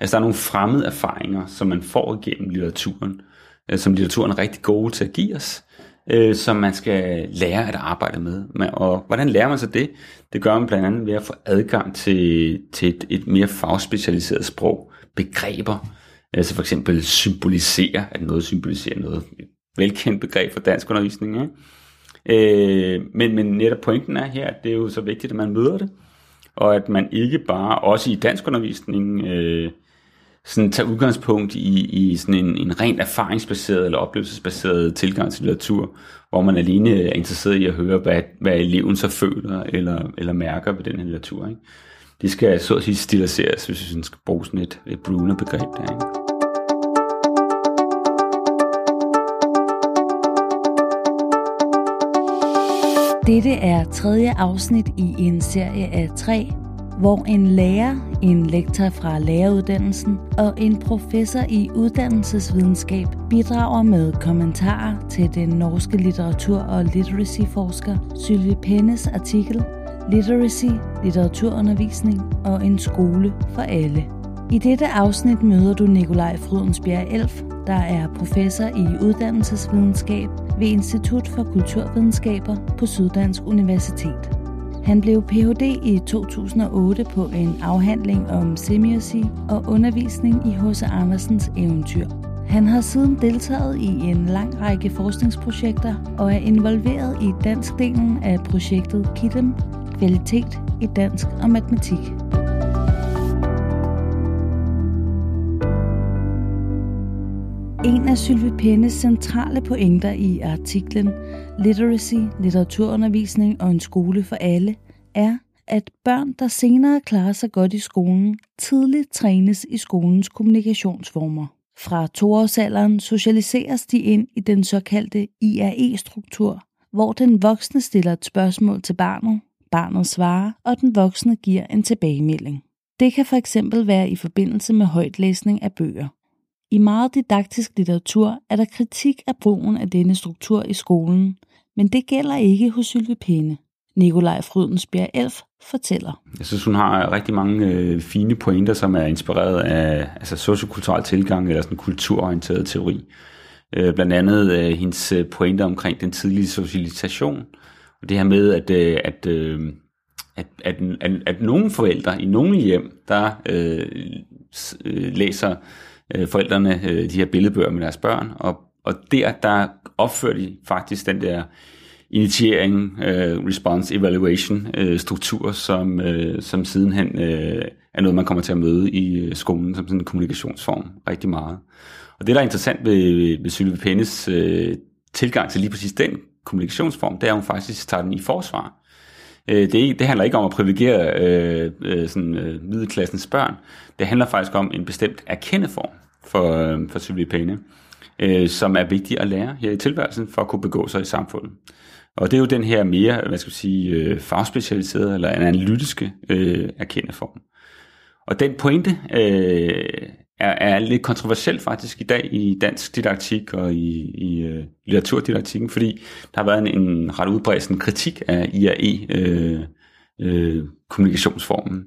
Altså der er nogle fremmede erfaringer, som man får igennem litteraturen, øh, som litteraturen er rigtig gode til at give os, øh, som man skal lære at arbejde med. Og hvordan lærer man så det? Det gør man blandt andet ved at få adgang til, til et, et mere fagspecialiseret sprog, begreber, altså for eksempel symbolisere, at noget symboliserer noget. Et velkendt begreb for dansk undervisning. Ikke? Øh, men, men netop pointen er her, at det er jo så vigtigt, at man møder det, og at man ikke bare, også i dansk undervisning, øh, sådan tage udgangspunkt i, i sådan en, en rent erfaringsbaseret eller oplevelsesbaseret tilgang til litteratur, hvor man alene er interesseret i at høre, hvad, hvad eleven så føler eller, eller mærker ved den her litteratur. Ikke? Det skal så at sige stiliseres, hvis vi skal bruge sådan et, et Bruner-begreb der. Ikke? Dette er tredje afsnit i en serie af tre, hvor en lærer, en lektor fra læreruddannelsen og en professor i uddannelsesvidenskab bidrager med kommentarer til den norske litteratur- og literacy-forsker Sylvie Pennes artikel Literacy, litteraturundervisning og en skole for alle. I dette afsnit møder du Nikolaj Frydensbjerg Elf, der er professor i uddannelsesvidenskab ved Institut for Kulturvidenskaber på Syddansk Universitet. Han blev Ph.D. i 2008 på en afhandling om semiosi og undervisning i H.C. Andersens eventyr. Han har siden deltaget i en lang række forskningsprojekter og er involveret i dansk delen af projektet KIDEM, kvalitet i dansk og matematik. En af Sylvie Pennes centrale pointer i artiklen Literacy, litteraturundervisning og en skole for alle er, at børn, der senere klarer sig godt i skolen, tidligt trænes i skolens kommunikationsformer. Fra toårsalderen socialiseres de ind i den såkaldte IRE-struktur, hvor den voksne stiller et spørgsmål til barnet, barnet svarer, og den voksne giver en tilbagemelding. Det kan for eksempel være i forbindelse med højtlæsning af bøger. I meget didaktisk litteratur er der kritik af brugen af denne struktur i skolen, men det gælder ikke hos Sylvie Pæne. Nikolaj Frydensbjerg Elf fortæller. Jeg synes, hun har rigtig mange øh, fine pointer, som er inspireret af altså, sociokulturel tilgang eller sådan kulturorienteret teori. Øh, blandt andet øh, hendes øh, pointer omkring den tidlige socialisation, og det her med, at, øh, at, øh, at, at, at, at nogle forældre i nogle hjem, der øh, øh, læser øh, forældrene øh, de her billedbøger med deres børn, og, og der, der opfører de faktisk den der initiering, øh, response, evaluation øh, struktur, som, øh, som sidenhen øh, er noget, man kommer til at møde i øh, skolen som sådan en kommunikationsform rigtig meget. Og det, der er interessant ved, ved Sylvie Pennes øh, tilgang til lige præcis den kommunikationsform, det er, at hun faktisk tager den i forsvar. Øh, det, det handler ikke om at privilegere øh, øh, sådan, øh, middelklassens børn. Det handler faktisk om en bestemt erkendeform for, øh, for Sylvie Penne, øh, som er vigtig at lære her i tilværelsen for at kunne begå sig i samfundet. Og det er jo den her mere, hvad skal jeg sige, øh, fagspecialiserede eller analytiske øh, erkendeform. Og den pointe øh, er, er lidt kontroversiel faktisk i dag i dansk didaktik og i, i uh, litteraturdidaktikken, fordi der har været en, en ret udbredt kritik af IAE-kommunikationsformen. Øh, øh, kommunikationsformen.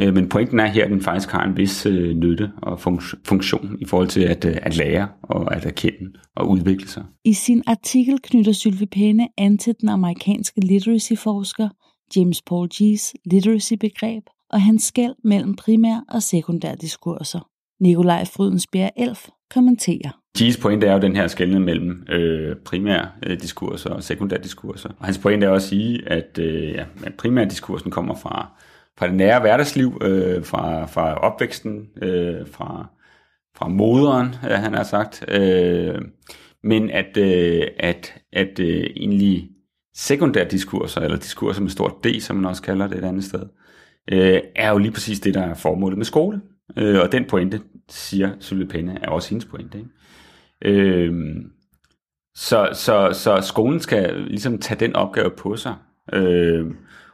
Øh, men pointen er her, at den faktisk har en vis øh, nytte og funktion i forhold til at, øh, at lære og at erkende og udvikle sig. I sin artikel knytter Sylvie Penne an til den amerikanske literacy-forsker James Paul G's literacy-begreb og hans skæld mellem primær- og sekundær diskurser. Nikolaj Frydensbjerg Elf kommenterer. G's pointe er jo den her skældning mellem øh, primære øh, diskurser og sekundære diskurser. Og hans pointe er også at sige, at, øh, ja, at primære diskursen kommer fra, fra det nære hverdagsliv, øh, fra, fra opvæksten, øh, fra, fra moderen, ja, han har sagt. Øh, men at, øh, at, at øh, egentlig sekundære diskurser, eller diskurser med stort D, som man også kalder det et andet sted, øh, er jo lige præcis det, der er formålet med skole. Øh, og den pointe, siger Sylvie Penne, er også hendes pointe. Ikke? Øh, så, så, så skolen skal ligesom tage den opgave på sig. Øh,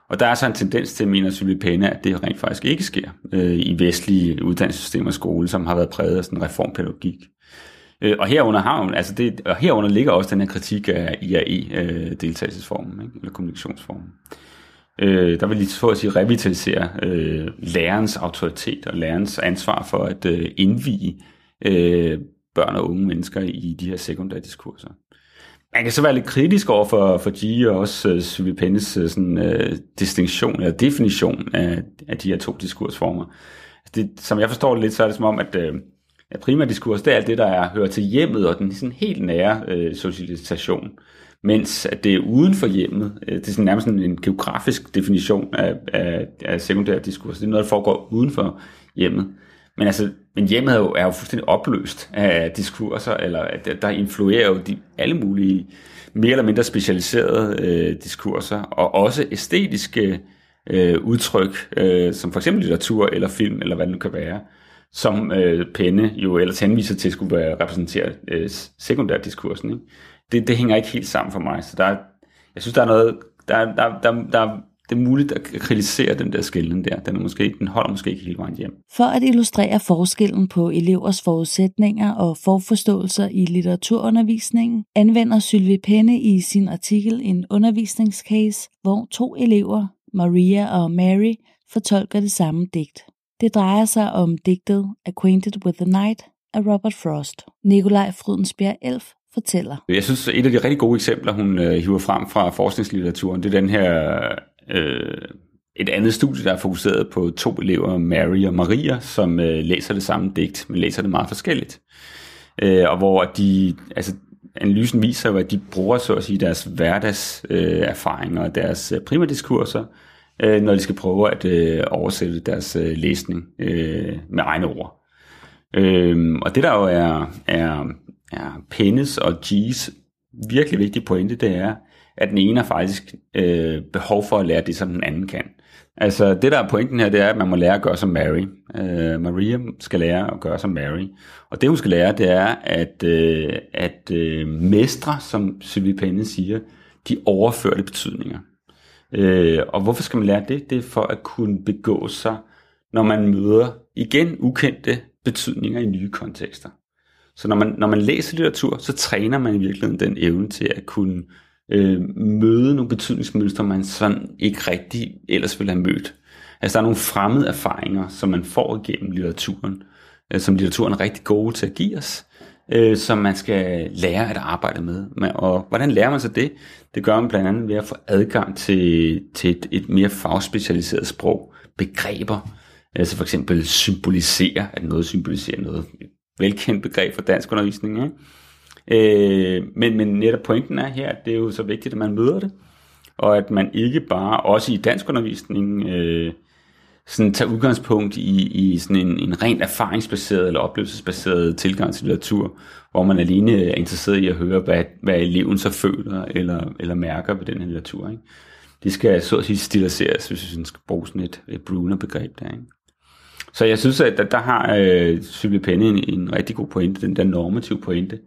og der er så en tendens til, mener Sylvie Penne, at det rent faktisk ikke sker øh, i vestlige uddannelsessystemer og skole, som har været præget af sådan reformpædagogik. Øh, og herunder har hun, altså det, og herunder ligger også den her kritik af IAE-deltagelsesformen, øh, ikke? eller kommunikationsformen. Øh, Øh, der vil lige så at sige revitalisere øh, lærerens autoritet og lærerens ansvar for at øh, indvige øh, børn og unge mennesker i de her sekundære diskurser. Man kan så være lidt kritisk over for, for G og også uh, Sylvie Pennes øh, sådan, uh, distinktion eller definition af, af de her to diskursformer. Altså det, som jeg forstår det lidt, så er det som om, at, uh, at primær diskurs, det er alt det, der er, hører til hjemmet og den sådan helt nære uh, socialisation. Mens at det er uden for hjemmet, øh, det er sådan nærmest sådan en geografisk definition af, af, af sekundær diskurs. Det er noget, der foregår uden for hjemmet. Men altså, men hjemmet er jo, er jo fuldstændig opløst af diskurser, eller der influerer jo de, alle mulige mere eller mindre specialiserede øh, diskurser, og også æstetiske øh, udtryk, øh, som for eksempel litteratur eller film, eller hvad det nu kan være, som øh, Penne jo ellers henviser til skulle være repræsenteret øh, sekundærdiskursen. Ikke? Det, det hænger ikke helt sammen for mig, så der er, jeg synes, der er noget, der, der, der, der, det er muligt at kritisere den der skillen der. Den, er måske, den holder måske ikke helt vejen hjem. For at illustrere forskellen på elevers forudsætninger og forforståelser i litteraturundervisningen, anvender Sylvie Penne i sin artikel en undervisningscase, hvor to elever, Maria og Mary, fortolker det samme digt. Det drejer sig om digtet Acquainted with the Night af Robert Frost. Nikolaj Frydensbjerg Elf fortæller. Jeg synes, et af de rigtig gode eksempler, hun øh, hiver frem fra forskningslitteraturen, det er den her øh, et andet studie, der er fokuseret på to elever, Mary og Maria, som øh, læser det samme digt, men læser det meget forskelligt. Øh, og hvor de, altså analysen viser jo, at de bruger så at sige deres hverdagserfaringer øh, erfaringer og deres øh, primadiskurser, øh, når de skal prøve at øh, oversætte deres øh, læsning øh, med egne ord. Øhm, og det der jo er, er, ja, Pennes og G's virkelig vigtige pointe, det er, at den ene har faktisk øh, behov for at lære det, som den anden kan. Altså det der er pointen her, det er, at man må lære at gøre som Mary. Øh, Maria skal lære at gøre som Mary. Og det hun skal lære, det er at, øh, at øh, mestre, som Sylvie Penne siger, de overførte betydninger. Øh, og hvorfor skal man lære det? Det er for at kunne begå sig, når man møder igen ukendte betydninger i nye kontekster. Så når man, når man læser litteratur, så træner man i virkeligheden den evne til at kunne øh, møde nogle betydningsmønstre, man sådan ikke rigtig ellers ville have mødt. Altså der er nogle fremmede erfaringer, som man får igennem litteraturen, øh, som litteraturen er rigtig gode til at give os, øh, som man skal lære at arbejde med. Og hvordan lærer man så det? Det gør man blandt andet ved at få adgang til, til et, et mere fagspecialiseret sprog, begreber, altså for eksempel symbolisere, at noget symboliserer noget. Velkendt begreb for dansk undervisning, ikke? Øh, men, men netop pointen er her, at det er jo så vigtigt, at man møder det, og at man ikke bare, også i dansk undervisning, øh, sådan tager udgangspunkt i, i sådan en, en rent erfaringsbaseret eller oplevelsesbaseret tilgang til litteratur, hvor man alene er interesseret i at høre, hvad, hvad eleven så føler eller, eller mærker ved den her litteratur. Ikke? Det skal så at sige stiliseres, hvis vi skal bruge sådan et, et Bruner-begreb der. Ikke? Så jeg synes, at der, der har øh, Sylvie Penne en, en rigtig god pointe, den der normative pointe,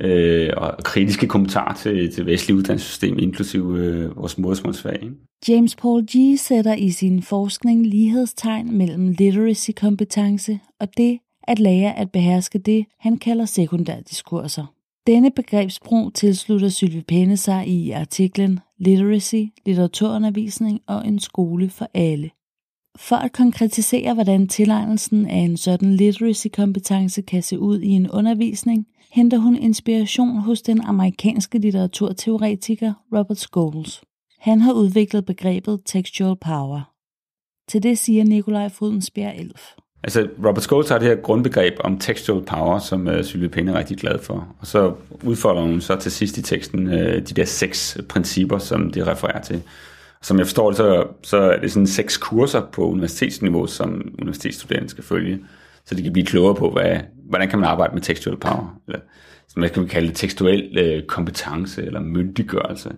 øh, og kritiske kommentarer til, til vestlige uddannelsessystem, inklusive øh, vores modersmålsfag. Ikke? James Paul G. sætter i sin forskning lighedstegn mellem literacy-kompetence og det at lære at beherske det, han kalder sekundærdiskurser. Denne begrebsbrug tilslutter Sylvie Penne sig i artiklen Literacy, litteraturundervisning og en skole for alle. For at konkretisere, hvordan tilegnelsen af en sådan literacy-kompetence kan se ud i en undervisning, henter hun inspiration hos den amerikanske litteraturteoretiker Robert Scholes. Han har udviklet begrebet textual power. Til det siger Nikolaj Frydensbjerg Elf. Altså, Robert Scholes har det her grundbegreb om textual power, som uh, Sylvie Penne er rigtig glad for. Og så udfolder hun så til sidst i teksten uh, de der seks principper, som det refererer til. Som jeg forstår det, så, så er det sådan seks kurser på universitetsniveau, som universitetsstuderende skal følge. Så de kan blive klogere på, hvad, hvordan kan man arbejde med tekstuel power, eller som man kan kalde det tekstuel øh, kompetence eller myndiggørelse.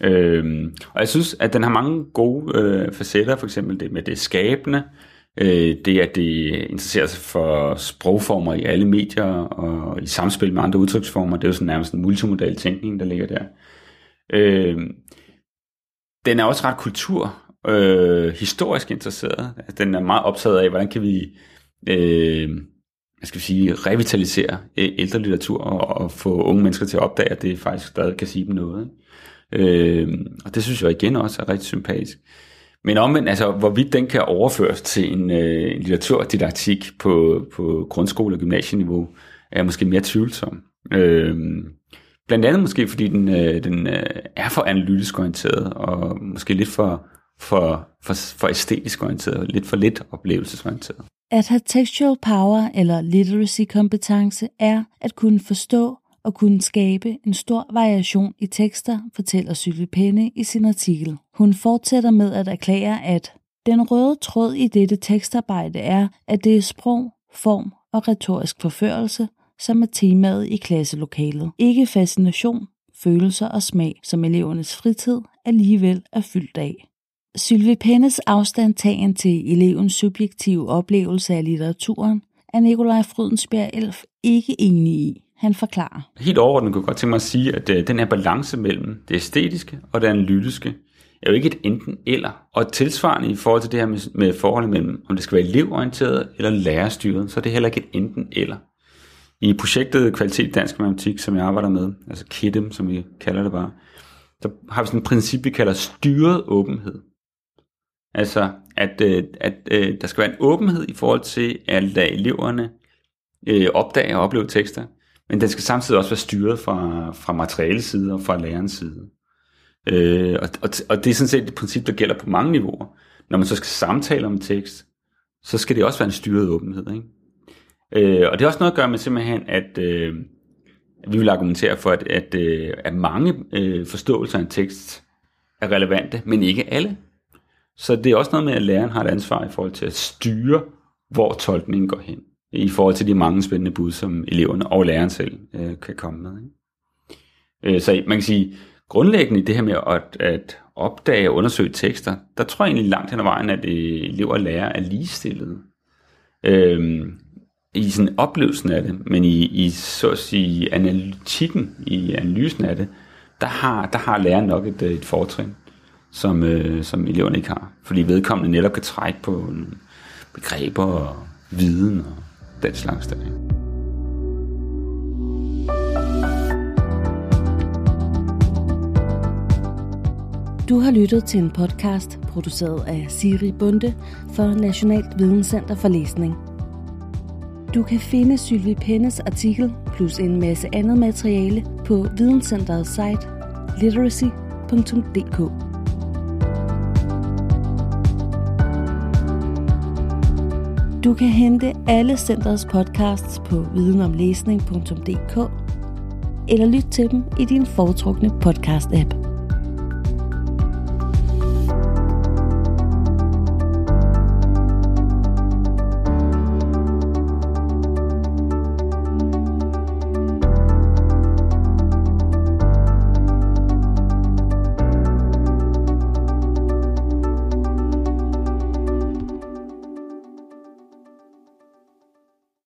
Øhm, og jeg synes, at den har mange gode øh, facetter, for eksempel det med det skabende, øh, det at det interesserer sig for sprogformer i alle medier og i samspil med andre udtryksformer, det er jo sådan nærmest en multimodal tænkning, der ligger der. Øh, den er også ret kultur, øh, historisk interesseret. Altså, den er meget optaget af, hvordan kan vi øh, hvad skal sige, revitalisere ældre litteratur og, og få unge mennesker til at opdage, at det faktisk stadig kan sige dem noget. Øh, og det synes jeg igen også er rigtig sympatisk. Men omvendt, altså, hvorvidt den kan overføres til en øh, litteraturdidaktik på, på grundskole- og gymnasieniveau, er måske mere tvivlsom. Øh, blandt andet måske, fordi den, øh, den øh, er for analytisk orienteret, og måske lidt for, for, for, for æstetisk orienteret, lidt for lidt oplevelsesorienteret. At have textual power eller literacy kompetence er at kunne forstå og kunne skabe en stor variation i tekster, fortæller Sylvie Penne i sin artikel. Hun fortsætter med at erklære, at den røde tråd i dette tekstarbejde er, at det er sprog, form og retorisk forførelse, som er temaet i klasselokalet. Ikke fascination, følelser og smag, som elevernes fritid alligevel er fyldt af. Sylvie Pennes afstandtagen til elevens subjektive oplevelse af litteraturen er Nikolaj Frydensberg Elf ikke enig i. Han forklarer. Helt overordnet kunne jeg godt tænke mig at sige, at øh, den her balance mellem det æstetiske og det analytiske er jo ikke et enten eller. Og tilsvarende i forhold til det her med, med forholdet mellem, om det skal være elevorienteret eller lærerstyret, så er det heller ikke et enten eller. I projektet Kvalitet Dansk Matematik, som jeg arbejder med, altså KIDEM, som vi kalder det bare, så har vi sådan et princip, vi kalder styret åbenhed. Altså, at, øh, at, øh, der skal være en åbenhed i forhold til at lade eleverne øh, opdage og opleve tekster, men den skal samtidig også være styret fra, fra materialets side og fra lærerens side. Øh, og, og, og det er sådan set et princip, der gælder på mange niveauer. Når man så skal samtale om tekst, så skal det også være en styret åbenhed. Ikke? Øh, og det har også noget at gøre med simpelthen, at, øh, vi vil argumentere for, at, at, øh, at mange øh, forståelser af en tekst er relevante, men ikke alle. Så det er også noget med, at læreren har et ansvar i forhold til at styre, hvor tolkningen går hen i forhold til de mange spændende bud, som eleverne og læreren selv øh, kan komme med. Ikke? Øh, så man kan sige, grundlæggende i det her med at, at opdage og undersøge tekster, der tror jeg egentlig langt hen ad vejen, at øh, elever og lærere er ligestillede. Øh, i sådan oplevelsen af det, men i, i så at sige analytikken, i analysen af det, der har, der har læreren nok et, et fortrin, som, øh, som eleverne ikke har. Fordi vedkommende netop kan trække på begreber og viden og den slags der. Du har lyttet til en podcast produceret af Siri Bunde for Nationalt Videnscenter for Læsning. Du kan finde Sylvie Pennes artikel plus en masse andet materiale på Videnscenterets site literacy.dk. Du kan hente alle centrets podcasts på videnomlæsning.dk eller lytte til dem i din foretrukne podcast-app.